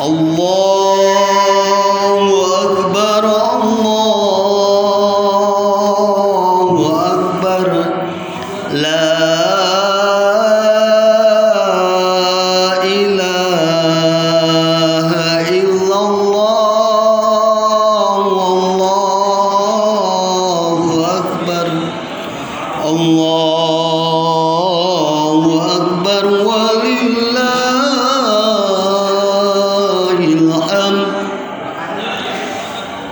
الله أكبر الله أكبر.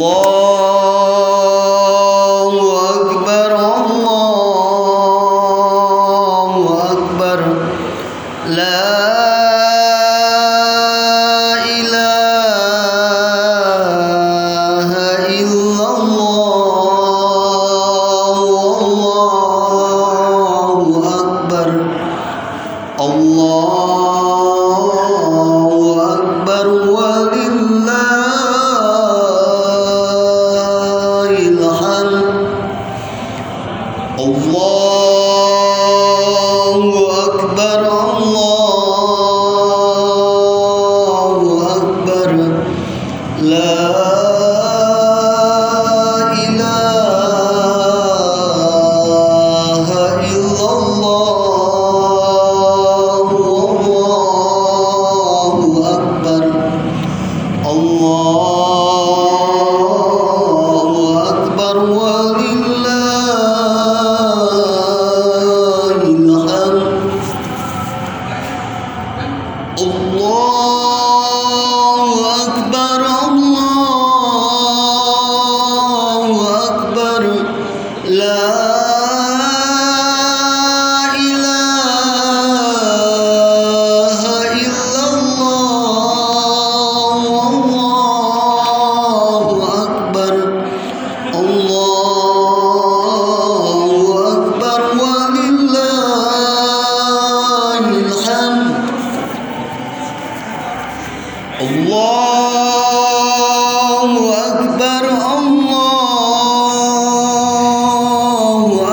الله أكبر لا love Allah. الله أكبر الله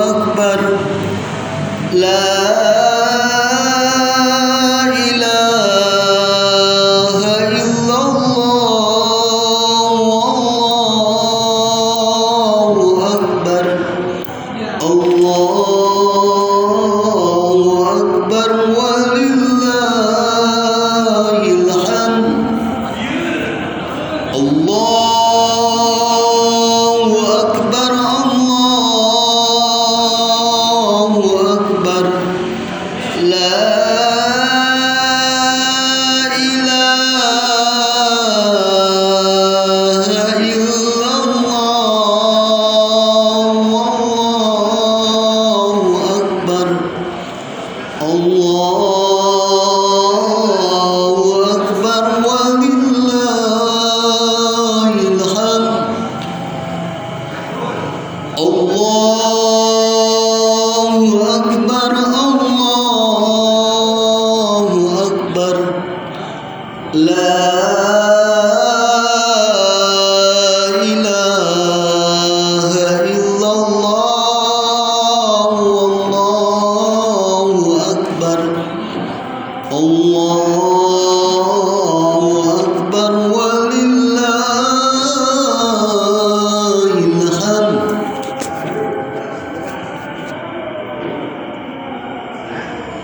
أكبر. الله